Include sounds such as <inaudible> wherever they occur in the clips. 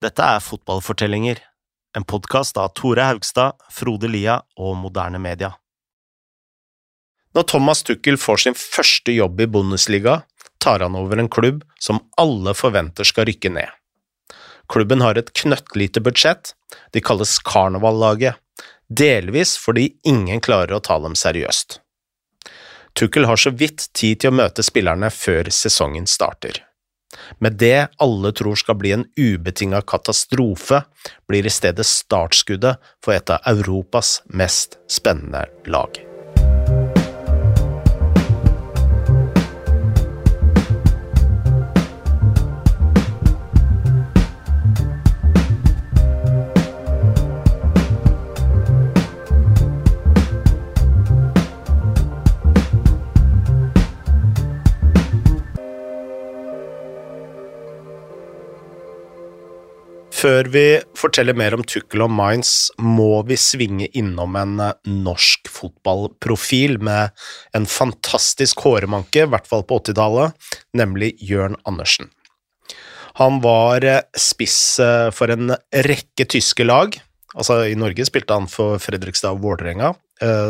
Dette er Fotballfortellinger, en podkast av Tore Haugstad, Frode Lia og Moderne Media. Når Thomas Tuchel får sin første jobb i Bundesliga, tar han over en klubb som alle forventer skal rykke ned. Klubben har et knøttlite budsjett, de kalles Karnevallaget, delvis fordi ingen klarer å ta dem seriøst. Tuchel har så vidt tid til å møte spillerne før sesongen starter. Med det alle tror skal bli en ubetinga katastrofe, blir i stedet startskuddet for et av Europas mest spennende lag. Før vi forteller mer om Tukkel og Mainz, må vi svinge innom en eh, norsk fotballprofil med en fantastisk håremanke, i hvert fall på 80-tallet, nemlig Jørn Andersen. Han var eh, spiss eh, for en rekke tyske lag. Altså, I Norge spilte han for Fredrikstad og Vålerenga,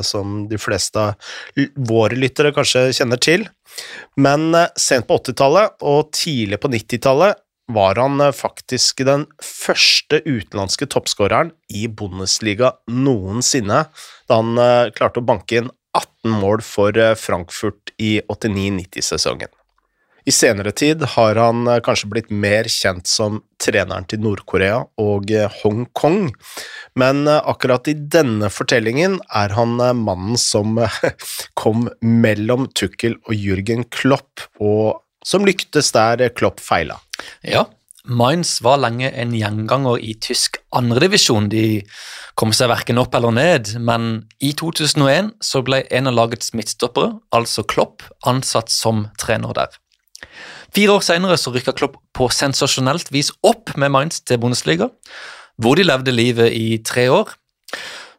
som de fleste av våre lyttere kanskje kjenner til. Men sent på 80-tallet og tidlig på 90-tallet var han eh, faktisk den første utenlandske toppskåreren i Bundesliga noensinne, da han eh, klarte å banke inn 18 mål for eh, Frankfurt i 89-90-sesongen. I senere tid har han kanskje blitt mer kjent som treneren til Nord-Korea og Hongkong, men akkurat i denne fortellingen er han mannen som <laughs> kom mellom Tukkel og Jürgen Klopp, og som lyktes der Klopp feila. Ja, Mainz var lenge en gjenganger i tysk andredivisjon. De kom seg verken opp eller ned, men i 2001 så ble en av lagets midtstoppere, altså Klopp, ansatt som trener der. Fire år senere så rykka Klopp på sensasjonelt vis opp med Mainz til Bundesliga, hvor de levde livet i tre år.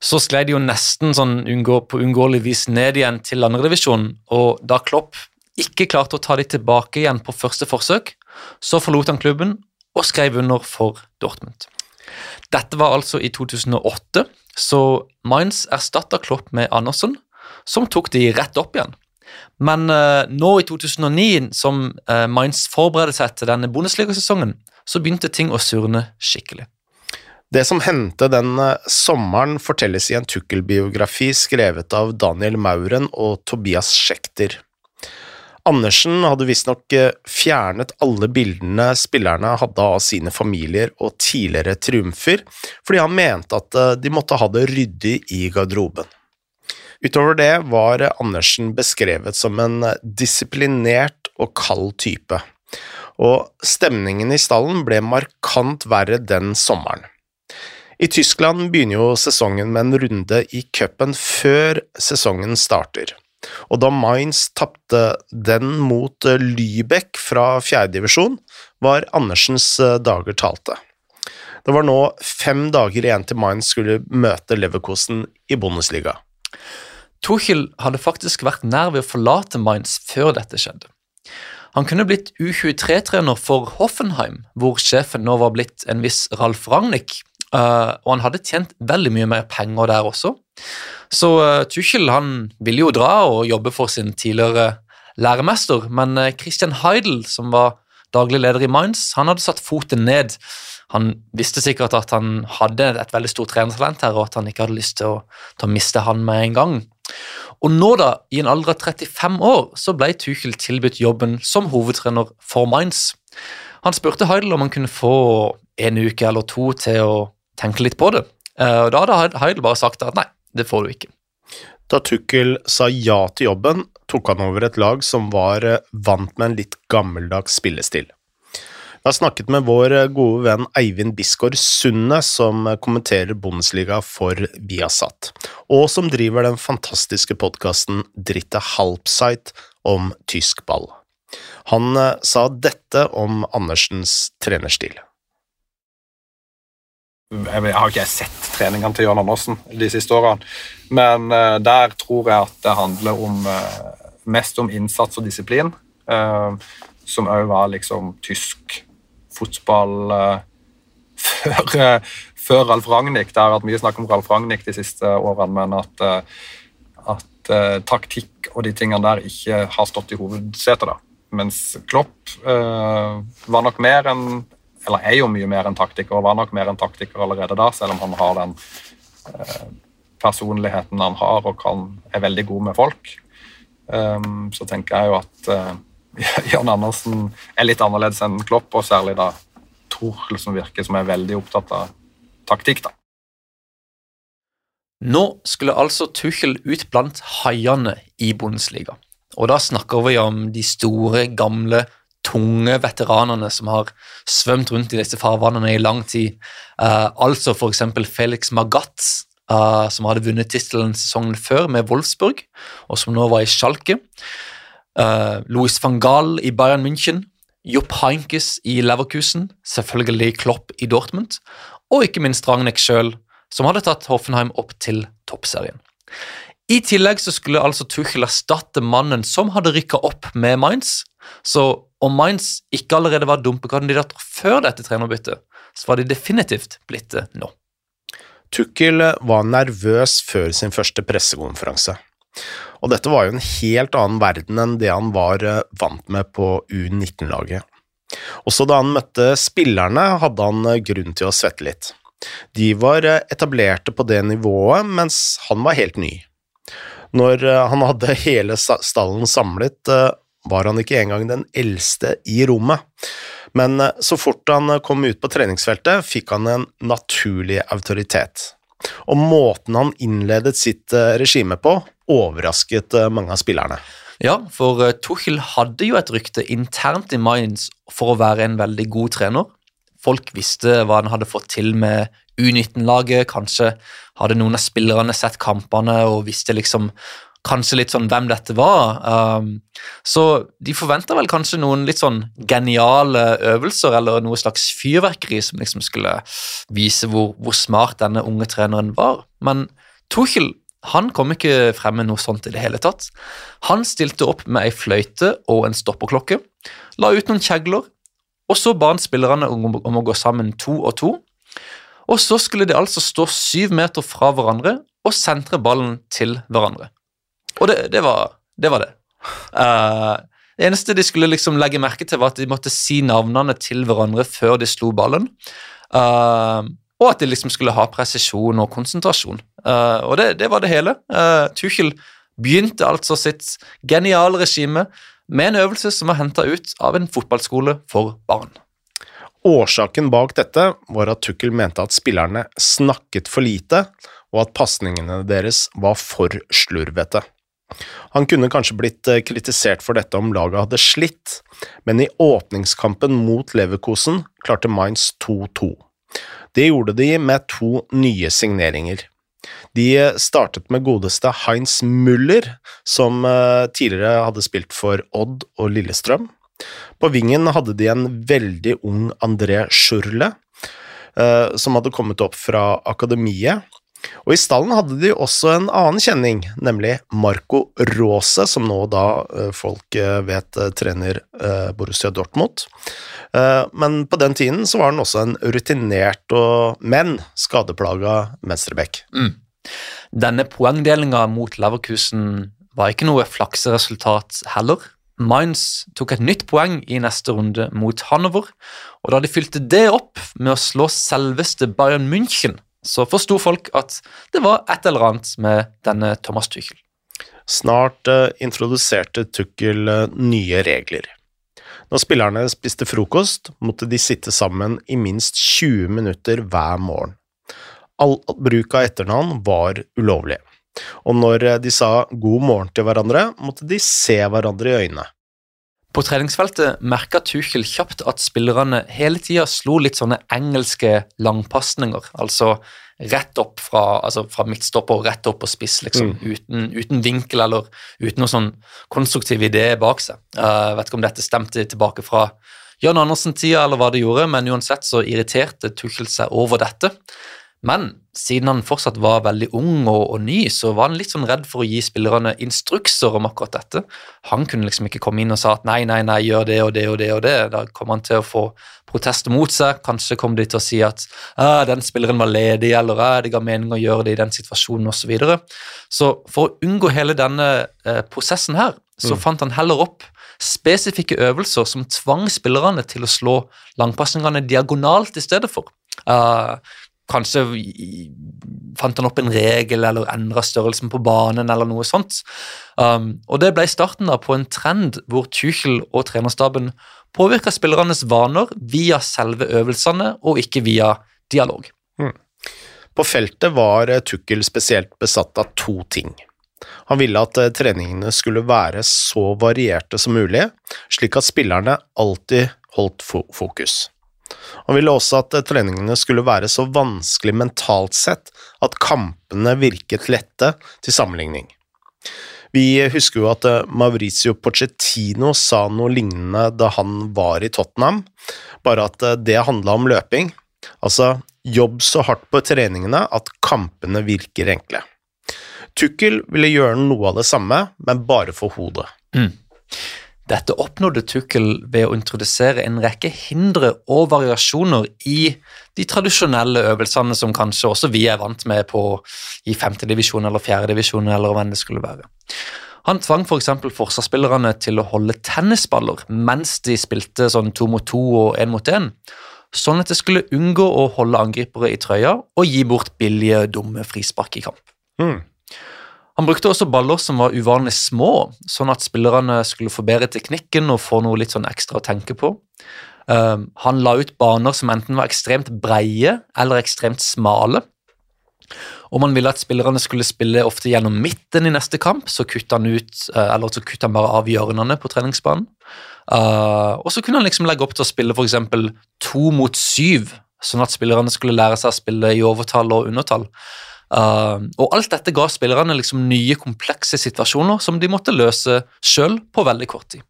Så sklei de jo nesten sånn på uunngåelig vis ned igjen til andredivisjon, og da Klopp ikke klarte å ta de tilbake igjen på første forsøk, så forlot han klubben og skrev under for Dortmund. Dette var altså i 2008, så Mainz erstatta Klopp med Andersen, som tok de rett opp igjen. Men uh, nå i 2009, som uh, Mainz forberedte seg til denne Bundesliga-sesongen, så begynte ting å surne skikkelig. Det som hendte den uh, sommeren, fortelles i en Tukkel-biografi skrevet av Daniel Mauren og Tobias Schekter. Andersen hadde visstnok eh, fjernet alle bildene spillerne hadde av sine familier og tidligere triumfer, fordi han mente at eh, de måtte ha det ryddig i garderoben. Utover det var Andersen beskrevet som en eh, disiplinert og kald type, og stemningen i stallen ble markant verre den sommeren. I Tyskland begynner jo sesongen med en runde i cupen før sesongen starter og da Mainz tapte den mot Lybekk Lübeck fra fjerdedivisjon, var Andersens eh, dager talte. Det var nå fem dager igjen til Mainz skulle møte Leverkosen i Bundesliga. Tuchel hadde faktisk vært nær ved å forlate Mainz før dette skjedde. Han kunne blitt U23-trener for Hoffenheim, hvor sjefen nå var blitt en viss Ralf Ragnhild, Uh, og han hadde tjent veldig mye mer penger der også. Så uh, Tuchel han ville jo dra og jobbe for sin tidligere læremester, men uh, Christian Heidel, som var daglig leder i Mainz, han hadde satt foten ned. Han visste sikkert at han hadde et veldig stort trenertalent her, og at han ikke hadde lyst til å, til å miste han med en gang. Og nå, da, i en alder av 35 år, så ble Tuchel tilbudt jobben som hovedtrener for Mainz. Han spurte Heidel om han kunne få en uke eller to til å tenke litt på det. Eh, og Da hadde Heidel bare sagt at nei, det får du ikke. Da Tukkel sa ja til jobben, tok han over et lag som var eh, vant med en litt gammeldags spillestil. Jeg har snakket med vår eh, gode venn Eivind Bisgaard Sunde, som kommenterer Bundesliga for Viasat, og som driver den fantastiske podkasten Dritte Halbseit om tysk ball. Han sa dette om Andersens trenerstil jeg har ikke sett treningene til Jørn Andersen de siste årene, men uh, der tror jeg at det handler om, uh, mest om innsats og disiplin, uh, som òg var liksom tysk fotball <laughs> før, eh, før Ralf Ragnhild. Det har vært mye snakk om Ralf Ragnhild de siste årene, men at, at taktikk og de tingene der ikke har stått i hovedsetet. da. Mens Klopp uh, var nok mer enn eller er jo mye mer enn taktiker, og var nok mer enn taktiker allerede da, selv om han har den uh, personligheten han har og kan, er veldig god med folk. Um, så tenker jeg jo at <laughs> Jan Andersen er litt annerledes enn Klopp, og særlig da Tuchel, som virker som er veldig opptatt av taktikk. da. Nå skulle altså Tuchel ut blant haiene i Bundesliga. Og da snakker vi om de store, gamle, tunge veteranene som har svømt rundt i disse farvannene i lang tid. Uh, altså f.eks. Felix Magat, uh, som hadde vunnet tittelen sesongen før med Wolfsburg, og som nå var i Schalke. Uh, Louis van Gaal i Bayern München, Jupp Heinkes i Leverkusen, selvfølgelig Klopp i Dortmund, og ikke minst Ragnhild sjøl, som hadde tatt Hoffenheim opp til toppserien. I tillegg så skulle altså Tuchel erstatte mannen som hadde rykka opp med Mainz. Så om Mainz ikke allerede var dumpekandidater før dette trenerbyttet, så var de definitivt blitt det nå. Tuchel var nervøs før sin første pressekonferanse. Og dette var jo en helt annen verden enn det han var eh, vant med på U19-laget. Også da han møtte spillerne, hadde han eh, grunn til å svette litt. De var eh, etablerte på det nivået, mens han var helt ny. Når han hadde hele stallen samlet, var han ikke engang den eldste i rommet. Men så fort han kom ut på treningsfeltet, fikk han en naturlig autoritet. Og måten han innledet sitt regime på, overrasket eh, mange av spillerne. Ja, for eh, Tuchel hadde jo et rykte internt i Mainz for å være en veldig god trener. Folk visste hva han hadde fått til med U19-laget, kanskje hadde noen av spillerne sett kampene og visste liksom kanskje litt sånn hvem dette var. Um, så de forventa vel kanskje noen litt sånn geniale øvelser eller noe slags fyrverkeri som liksom skulle vise hvor, hvor smart denne unge treneren var. Men Tuchel han kom ikke frem med noe sånt i det hele tatt. Han stilte opp med ei fløyte og en stopperklokke, la ut noen kjegler, og så ba han spillerne om, å gå sammen to og to. Og så skulle de altså stå syv meter fra hverandre og sentre ballen til hverandre. Og det, det, var, det var det. Uh, det eneste de skulle liksom legge merke til, var at de måtte si navnene til hverandre før de slo ballen. Uh, og at de liksom skulle ha presisjon og konsentrasjon. Uh, og det, det, var det hele. Uh, Tuchel begynte altså sitt geniale regime med en øvelse som var henta ut av en fotballskole for barn. Årsaken bak dette var at Tuchel mente at spillerne snakket for lite, og at pasningene deres var for slurvete. Han kunne kanskje blitt eh, kritisert for dette om laget hadde slitt, men i åpningskampen mot Leverkosen klarte Mainz 2-2. Det gjorde de med to nye signeringer. De startet med godeste Heinz Müller, som eh, tidligere hadde spilt for Odd og Lillestrøm. På vingen hadde de en veldig ung André Schurle, eh, som hadde kommet opp fra akademiet, og i stallen hadde de også en annen kjenning, nemlig Marco Rose, som nå da eh, folk eh, vet eh, trener Borussia Dortmund. Men på den tiden så var han også en rutinert og men skadeplaga venstreback. Mm. Denne poengdelinga mot Leverkusen var ikke noe flakseresultat heller. Mainz tok et nytt poeng i neste runde mot Hanover, og da de fylte det opp med å slå selveste Bayern München så forsto folk at det var et eller annet med denne Thomas Tuchel. Snart uh, introduserte Tuchel uh, nye regler. Når spillerne spiste frokost, måtte de sitte sammen i minst 20 minutter hver morgen. All bruk av etternavn var ulovlig, og når eh, de sa god morgen til hverandre, måtte de se hverandre i øynene. På treningsfeltet merka Tuchel kjapt at spillerne hele tida slo litt sånne engelske langpasninger. Altså rett opp fra, altså fra midtstopper og rett opp på spiss, liksom. Mm. Uten, uten, vinkel eller uten noen sånn konstruktiv idé bak seg. Uh, vet ikke om dette stemte tilbake fra Jan Andersen-tida eller hva det gjorde, men uansett så irriterte Tuchel seg over dette. Men siden han fortsatt var veldig ung og, og, ny, så var han litt sånn redd for å gi spillerne instrukser om akkurat dette. Han kunne liksom ikke komme inn og sa at nei, nei, nei, gjør det og det og det og det. Da kom han til å få protester mot seg. Kanskje kom de til å si at den spilleren var ledig, eller det ga mening å gjøre det i den situasjonen osv. Så, videre. så for å unngå hele denne eh, prosessen her, så mm. fant han heller opp spesifikke øvelser som tvang spillerne til å slå langpasningene diagonalt i stedet for. Uh, Kanskje fant han opp en regel eller endra størrelsen på banen eller noe sånt. Um, og Det ble starten da på en trend hvor Tuchel og trenerstaben påvirka spillernes vaner via selve øvelsene og ikke via dialog. Mm. På feltet var Tuchel spesielt besatt av to ting. Han ville at eh, treningene skulle være så varierte som mulig, slik at spillerne alltid holdt fokus. Han ville også at eh, treningene skulle være så vanskelig mentalt sett at kampene virket lette til sammenligning. Vi husker jo at Maurizio Mauricio Pochettino sa noe lignende da han var i Tottenham, bare at eh, det handla om løping. Altså, jobb så hardt på treningene at kampene virker enkle. Tukkel ville gjøre noe av det samme, men bare for hodet. Mm. Dette oppnådde Tukkel ved å introdusere en rekke hindre og variasjoner i de tradisjonelle øvelsene som kanskje også vi er vant med på i femtedivisjon eller fjerdedivisjon, eller hvem det skulle være. Han tvang f.eks. For forsvarsspillerne til å holde tennisballer mens de spilte sånn to mot to og én mot én, sånn at det skulle unngå å holde angripere i trøya og gi bort billige, dumme frispark i kamp. Mm. Han brukte også baller som var uvanlig små, sånn at spillerne skulle få bedre teknikken og få noe litt sånn ekstra å tenke på. Um, han la ut baner som enten var ekstremt breie eller ekstremt smale. Om han ville at spillerne skulle spille ofte gjennom midten i neste kamp, så kutta han ut, uh, eller så kutta han bare av hjørnene på treningsbanen. Uh, og så kunne han liksom legge opp til å spille f.eks. to mot syv, sånn at spillerne skulle lære seg å spille i overtall og undertall. Uh, og alt dette ga spillerne liksom nye, komplekse situasjoner som de måtte løse sjøl på veldig kort tid.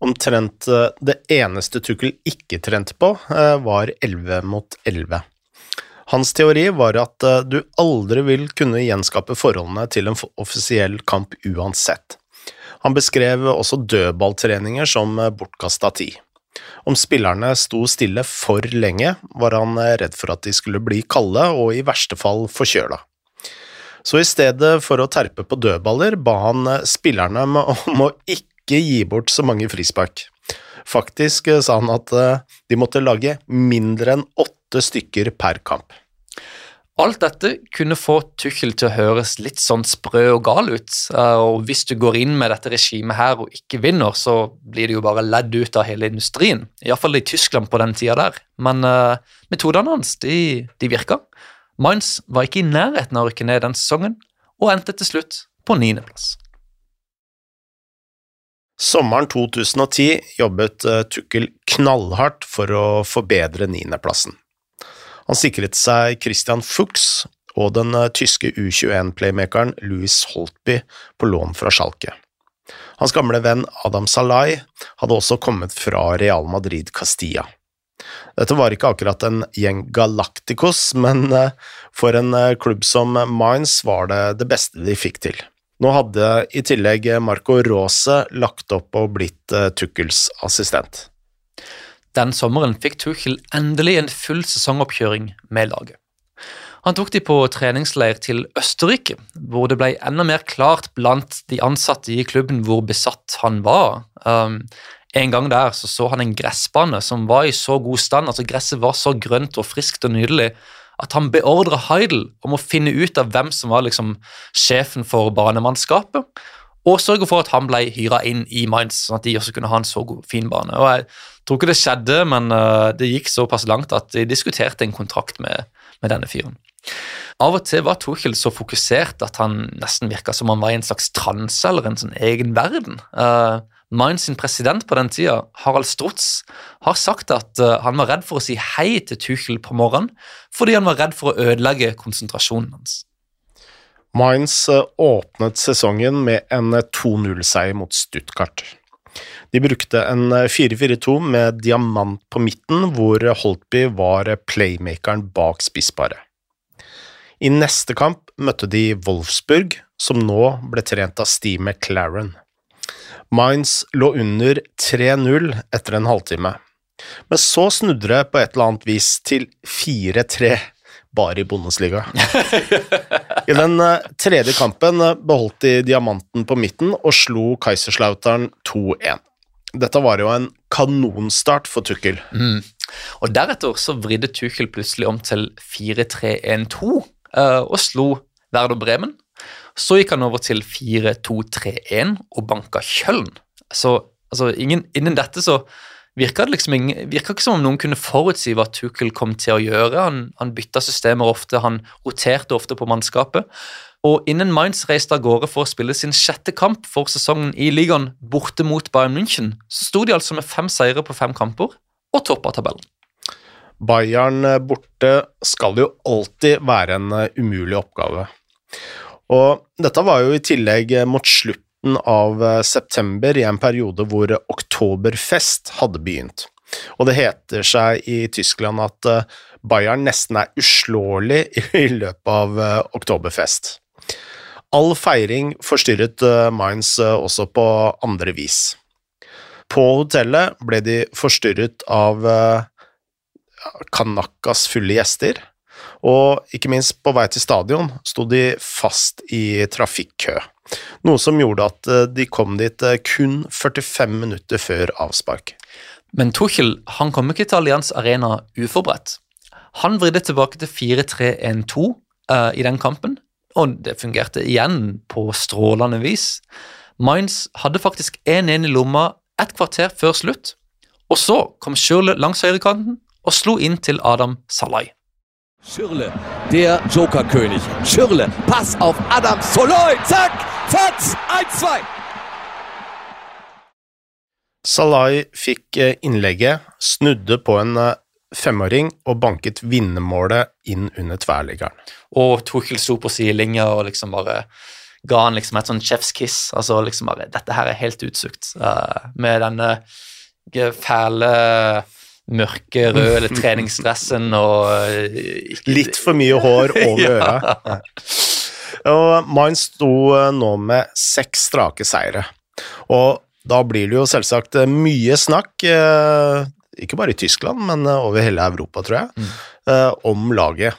Omtrent uh, det eneste Tukkel ikke trente på, uh, var 11 mot 11. Hans teori var at du aldri vil kunne gjenskape forholdene til en offisiell kamp uansett. Han beskrev også dødballtreninger som bortkasta tid. Om spillerne sto stille for lenge, var han redd for at de skulle bli kalde og i verste fall forkjøla. Så i stedet for å terpe på dødballer, ba han eh, spillerne om å ikke gi bort så mange frispark. Faktisk eh, sa han at eh, de måtte lage mindre enn åtte stykker per kamp. Alt dette kunne få Tuchel til å høres litt sånn sprø og gal ut, og hvis du går inn med dette regimet her og ikke vinner, så blir det jo bare ledd ut av hele industrien, iallfall i Tyskland på den tida der. Men uh, metodene hans, de, de virka. Mainz var ikke i nærheten av å rykke ned den sesongen, og endte til slutt på niendeplass. Sommeren 2010 jobbet eh, Tukkel knallhardt for å forbedre niendeplassen. Han sikret seg Christian Fuchs og den eh, tyske U21-playmakeren Louis Holtby på lån fra Schalke. Hans gamle venn Adam Salai hadde også kommet fra Real Madrid Castilla. Dette var ikke akkurat en gjeng Galacticos, men eh, for en eh, klubb som Mines var det det beste de fikk til. Nå hadde i tillegg Marco Rose lagt opp og blitt Tukkels Tuchels assistent. Den sommeren fikk Tuchel endelig en full sesongoppkjøring med laget. Han tok de på treningsleir til Østerrike, hvor det ble enda mer klart blant de ansatte i klubben hvor besatt han var. Um, en gang der så, så han en gressbane som var i så god stand, altså gresset var så grønt og friskt og nydelig, at han beordra Heidel om å finne ut av hvem som var liksom sjefen for banemannskapet, og sørge for at han ble hyra inn i Mainz, sånn at de også kunne ha en så god, fin bane. Og Jeg tror ikke det skjedde, men uh, det gikk såpass langt at de diskuterte en kontrakt med, med denne fyren. Av og til var Tuchel så fokusert at han nesten virka som han var i en slags transe eller en sånn egen verden. Uh, Mainz sin president på den tida, Harald Strutz, har sagt at uh, han var redd for å si hei til Tuchel på morgenen fordi han var redd for å ødelegge konsentrasjonen hans. Mainz uh, åpnet sesongen med en 2-0-seier mot Stuttgart. De brukte en 4-4-2 med diamant på midten, hvor Holtby var playmakeren bak spissparet. I neste kamp møtte de Wolfsburg, som nå ble trent av Steve McLaren. Mainz lå under 3-0 etter en halvtime, men så snudde det på et eller annet vis til 4-3, bare i Bundesliga. <laughs> I den eh, tredje kampen eh, beholdt de diamanten på midten og slo Kaiserslautern 2-1. Dette var jo en kanonstart for Tukkel. Mm. Og Deretter så vridde Tuchel plutselig om til 4-3-1-2 uh, og slo Werder Bremen. Så gikk han over til 4-2-3-1 og banka Kjøln. Så altså, ingen, innen dette så virka det liksom ingen, virka ikke som om noen kunne forutsi hva Tuchel kom til å gjøre. Han, han bytta systemer ofte, han roterte ofte på mannskapet. Og innen Mainz reiste av gårde for å spille sin sjette kamp for sesongen i ligaen borte mot Bayern München, så sto de altså med fem seire på fem kamper og toppa tabellen. Bayern borte skal jo alltid være en eh, umulig oppgave. Og dette var jo i tillegg mot slutten av eh, september, i en periode hvor oktoberfest hadde begynt. Og det heter seg i Tyskland at eh, Bayern nesten er uslåelig i løpet av oktoberfest. All feiring forstyrret Mainz også på andre vis. På hotellet ble de forstyrret av Kanakas fulle gjester, og ikke minst på vei til stadion sto de fast i trafikkø, noe som gjorde at eh, de kom dit eh, kun 45 minutter før avspark. Men Tuchel han kom ikke til Allianz Arena uforberedt. Han vridde tilbake til 4-3-1-2 uh, eh, i den kampen, og det fungerte igjen på strålende vis. Mainz hadde faktisk 1-1 i lomma et kvarter før slutt, og så kom Schürle langs høyrekanten og slo inn til Adam Salai. Schürle, der Jokerkönig. Schirle, Pass auf Adam Soloy. Zack, Fatz, 1-2. Salai fikk eh, innlegget, snudde på en eh, femåring og banket vinnermålet inn under tverrliggeren. Og Tuchel sto på sidelinja og liksom bare ga han liksom et sånn chef's kiss. Altså liksom bare Dette her er helt utsukt. Uh, med denne fæle mørke, rød, eller treningsdressen og eh, Litt for mye hår over <laughs> ja. øra. Og Mainz sto eh, nå med seks strake seire, og da blir det jo selvsagt eh, mye snakk, ikke bare i Tyskland, men over hele Europa, tror jeg, mm. om laget.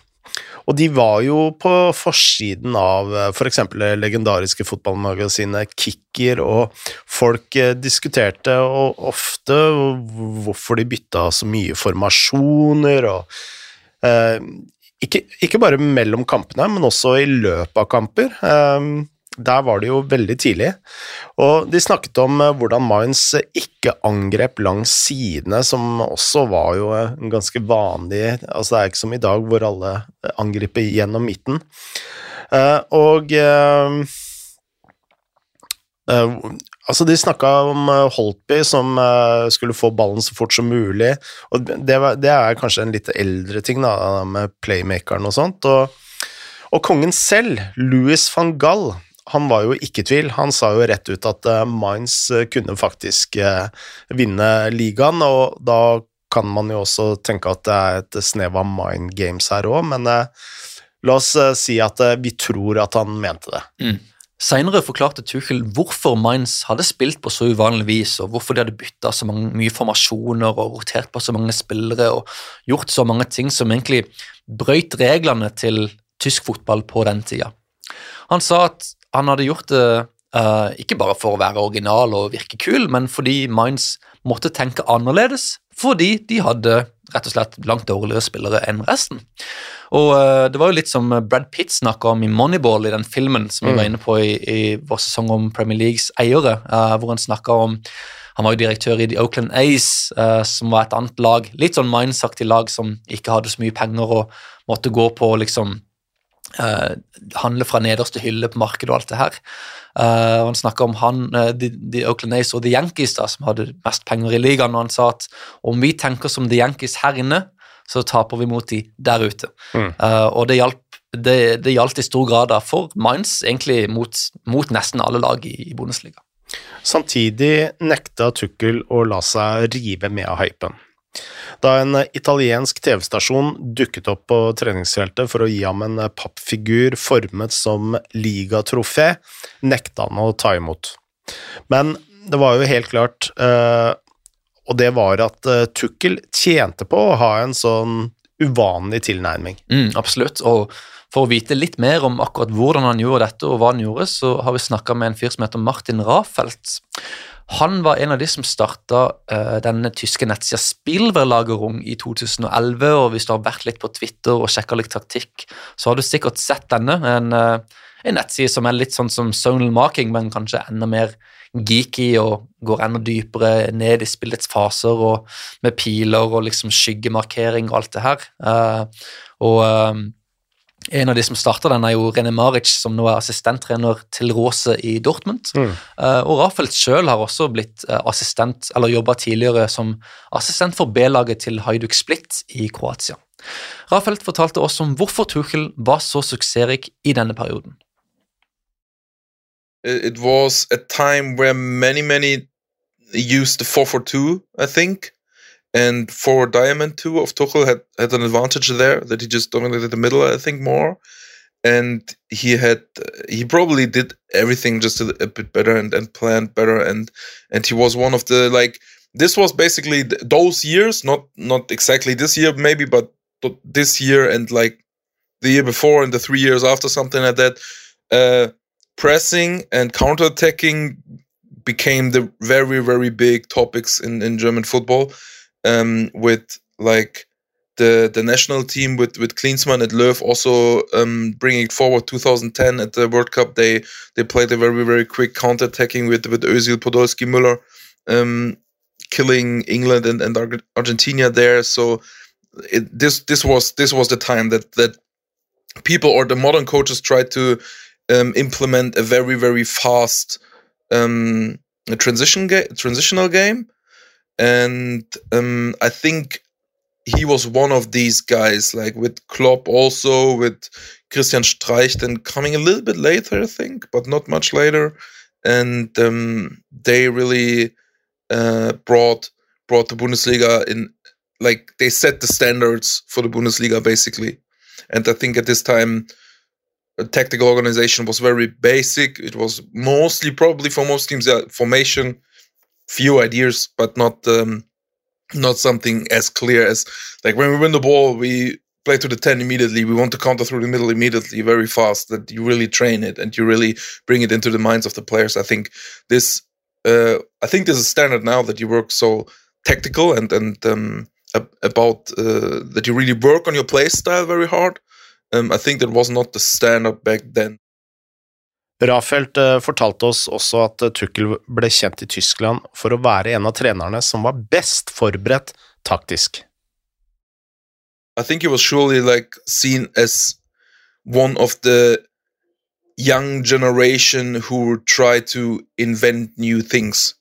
Og de var jo på forsiden av f.eks. For det legendariske fotballmagasinet Kicker, og folk eh, diskuterte ofte hvorfor de bytta så mye formasjoner, og eh, ikke, ikke, bare mellom kampene, men også i løpet av kamper. Eh, der var det jo veldig tidlig. Og de snakket om eh, hvordan Mainz ikke angrep langs sidene, som også var jo eh, ganske vanlig Altså det er ikke som i dag hvor alle angriper gjennom midten. Eh, og Altså, de snakka om Holtby som skulle få ballen så fort som mulig, og det, det er kanskje en litt eldre ting, da, med playmakeren og sånt. Og, og kongen selv, Louis van Gall, han var jo ikke i tvil. Han sa jo rett ut at uh, Mainz uh, kunne faktisk uh, vinne ligaen, og da kan man jo også tenke at det er et snev av mind games her òg, men la oss si at vi tror at han mente det. Mm. Seinere forklarte Tuchel hvorfor Mainz hadde spilt på så uvanlig vis, og hvorfor de hadde bytta så mange, mye formasjoner og rotert på så mange spillere og gjort så mange ting som egentlig brøyt reglene til tysk fotball på den tida. Han sa at han hadde gjort det uh, ikke bare for å være original og virke kul, men fordi Minds måtte tenke annerledes, fordi de hadde rett og slett langt dårligere spillere enn resten. Og uh, Det var jo litt som Brad Pitt snakka om i Moneyball, i den filmen som vi var mm. inne på i, i vår sesong om Premier Leagues eiere, uh, hvor han snakka om han var jo direktør i The Oakland Ace, uh, som var et annet lag, litt sånn mindsaktig lag som ikke hadde så mye penger og måtte gå på liksom Uh, handler fra nederste hylle på markedet og alt det her. Uh, han snakka om han, uh, de, de, Oakland A's og The Yankees, da, som hadde mest penger i ligaen, og han sa at om vi tenker som The Yankees her inne, så taper vi mot de der ute. Mm. og det hjalp det, det gjaldt i stor grad da for Mainz, egentlig mot, mot nesten alle lag i, i Bundesliga. Samtidig nekta Tukkel å la seg rive med av hypen. Da en italiensk TV-stasjon dukket opp på treningsfeltet for å gi ham en pappfigur formet som ligatrofé, nekta han å ta imot. Men det var jo helt klart, eh, og det var at eh, Tukkel tjente på å ha en sånn uvanlig tilnærming. Mm, absolutt. Og for å vite litt mer om akkurat hvordan han gjorde dette, og hva han gjorde, så har vi snakka med en fyr som heter Martin Rafelt. Han var en av de som starta uh, denne tyske nettsida Spillverlagerung i 2011. og Hvis du har vært litt på Twitter og sjekka litt taktikk, så har du sikkert sett denne. En, uh, en nettside som er litt sånn som Zonal Marking, men kanskje enda mer geeky og går enda dypere ned i spillets faser og med piler og liksom skyggemarkering og alt det her. Uh, og en av de som starta den, er jo René Maric, som nå er assistenttrener til Rose i Dortmund. Mm. Uh, og Rafelt sjøl har også blitt uh, assistent, eller jobba tidligere som assistent for B-laget til Hajduk Split i Kroatia. Rafelt fortalte oss om hvorfor Tuchel var så suksessrik i denne perioden. It was a time where many, many used the 4-4-2, I think. And for Diamond 2 of Tuchel had, had an advantage there that he just dominated the middle, I think, more. And he had he probably did everything just a, a bit better and, and planned better and and he was one of the like this was basically those years not not exactly this year maybe but this year and like the year before and the three years after something like that uh pressing and counterattacking became the very very big topics in in german football um, with like the the national team with with Klinsmann and Löw also um, bringing it forward. 2010 at the World Cup, they they played a very very quick counter attacking with with Özil, Podolski, Müller, um, killing England and, and Argentina there. So it, this this was this was the time that that people or the modern coaches tried to um, implement a very very fast um, transition ga- transitional game and um, I think he was one of these guys, like with Klopp, also with Christian Streich, then coming a little bit later, I think, but not much later, and um, they really uh, brought brought the Bundesliga in, like they set the standards for the Bundesliga basically, and I think at this time. Tactical organization was very basic. It was mostly, probably for most teams, yeah, formation, few ideas, but not um, not something as clear as like when we win the ball, we play to the 10 immediately. We want to counter through the middle immediately, very fast. That you really train it and you really bring it into the minds of the players. I think this, uh, I think this is standard now that you work so tactical and and um, about uh, that you really work on your play style very hard. Um, I think that was not the standard back then. Rafelt eh, fortalte oss også at eh, Tukkel ble kjent i Tyskland for å være en av trenerne som var best forberedt taktisk. I think he was surely like seen as one of the young generation who try to invent new things.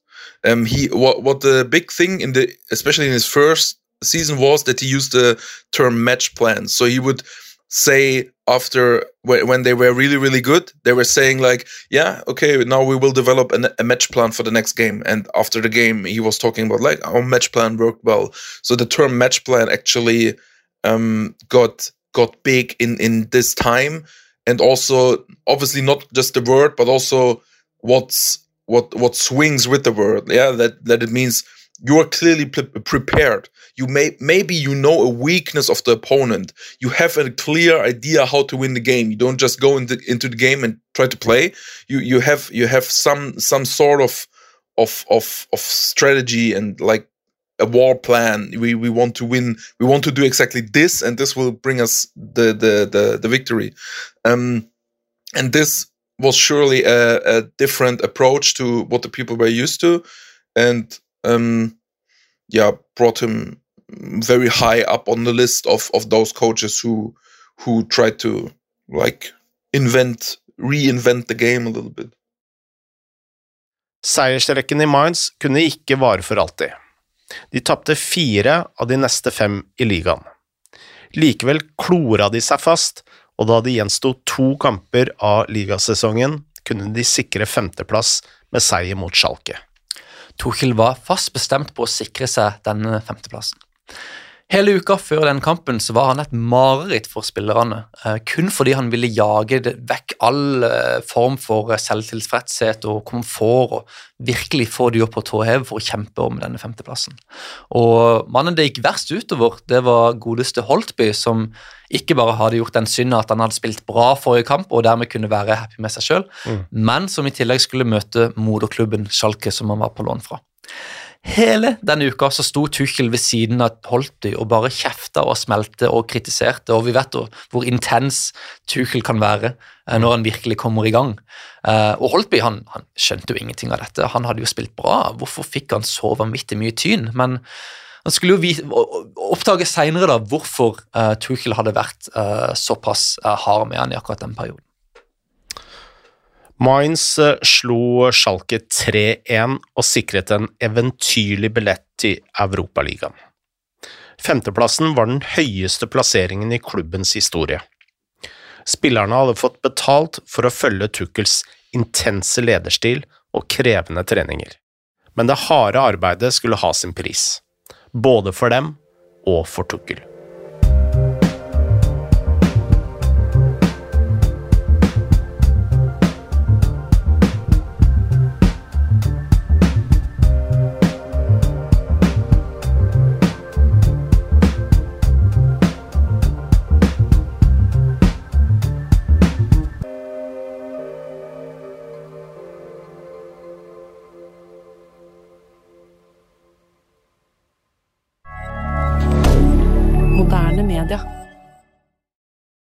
Um, he what what the big thing in the especially in his first season was that he used the term match plan. So he would say after when they were really really good they were saying like yeah okay now we will develop a, a, match plan for the next game. And after the game he was talking about like our match plan worked well. So the term match plan actually um, got got big in in this time. And also obviously not just the word but also what's what what swings with the word. Yeah that that it means you are clearly pre- prepared. You may maybe you know a weakness of the opponent. You have a clear idea how to win the game. You don't just go into, into the game and try to play. You you have you have some some sort of of of of strategy and like a war plan. We we want to win we want to do exactly this and this will bring us the the the, the victory. Um and this was surely a, a different approach to what the people were used to. And um, yeah, brought him very high up on the list of of those coaches who who tried to like invent reinvent the game a little bit. Seiersrekken i Mainz kunne ikke vare for alltid. De tapte fire av de neste fem i ligaen. Likevel klora de seg fast, og da det gjensto to kamper av ligasesongen, kunne de sikre femteplass med seier mot Schalke. Tuchel var fast bestemt på å sikre seg denne femteplassen. Hele uka før den kampen så var han et mareritt for spillerne, eh, kun fordi han ville jage vekk all eh, form for eh, selvtilfredshet og komfort og virkelig få de opp på tå hev for å kjempe om denne femteplassen. Og Mannen det gikk verst utover, det var godeste Holtby, som ikke bare hadde gjort den synda at han hadde spilt bra forrige kamp og dermed kunne være happy med seg sjøl, Mm. men som i tillegg skulle møte moderklubben Schalke, som han var på lån fra. Hele denne uka så sto Tuchel ved siden av Holtby og bare kjefta og smelte og kritiserte, og vi vet jo hvor intens Tuchel kan være eh, når han virkelig kommer i gang. Eh, og Holtby han, han skjønte jo ingenting av dette, han hadde jo spilt bra, hvorfor fikk han så vanvittig mye tyn? Men han skulle jo oppdage seinere hvorfor eh, Tuchel hadde vært såpass hard med han i akkurat den perioden. Mainz eh, slo Schalke 3-1 og sikret en eventyrlig billett til Europaligaen. Femteplassen var den høyeste plasseringen i klubbens historie. Spillerne hadde fått betalt for å følge Tukkels intense lederstil og krevende treninger. Men det harde arbeidet skulle ha sin pris, både for dem og for Tuchel.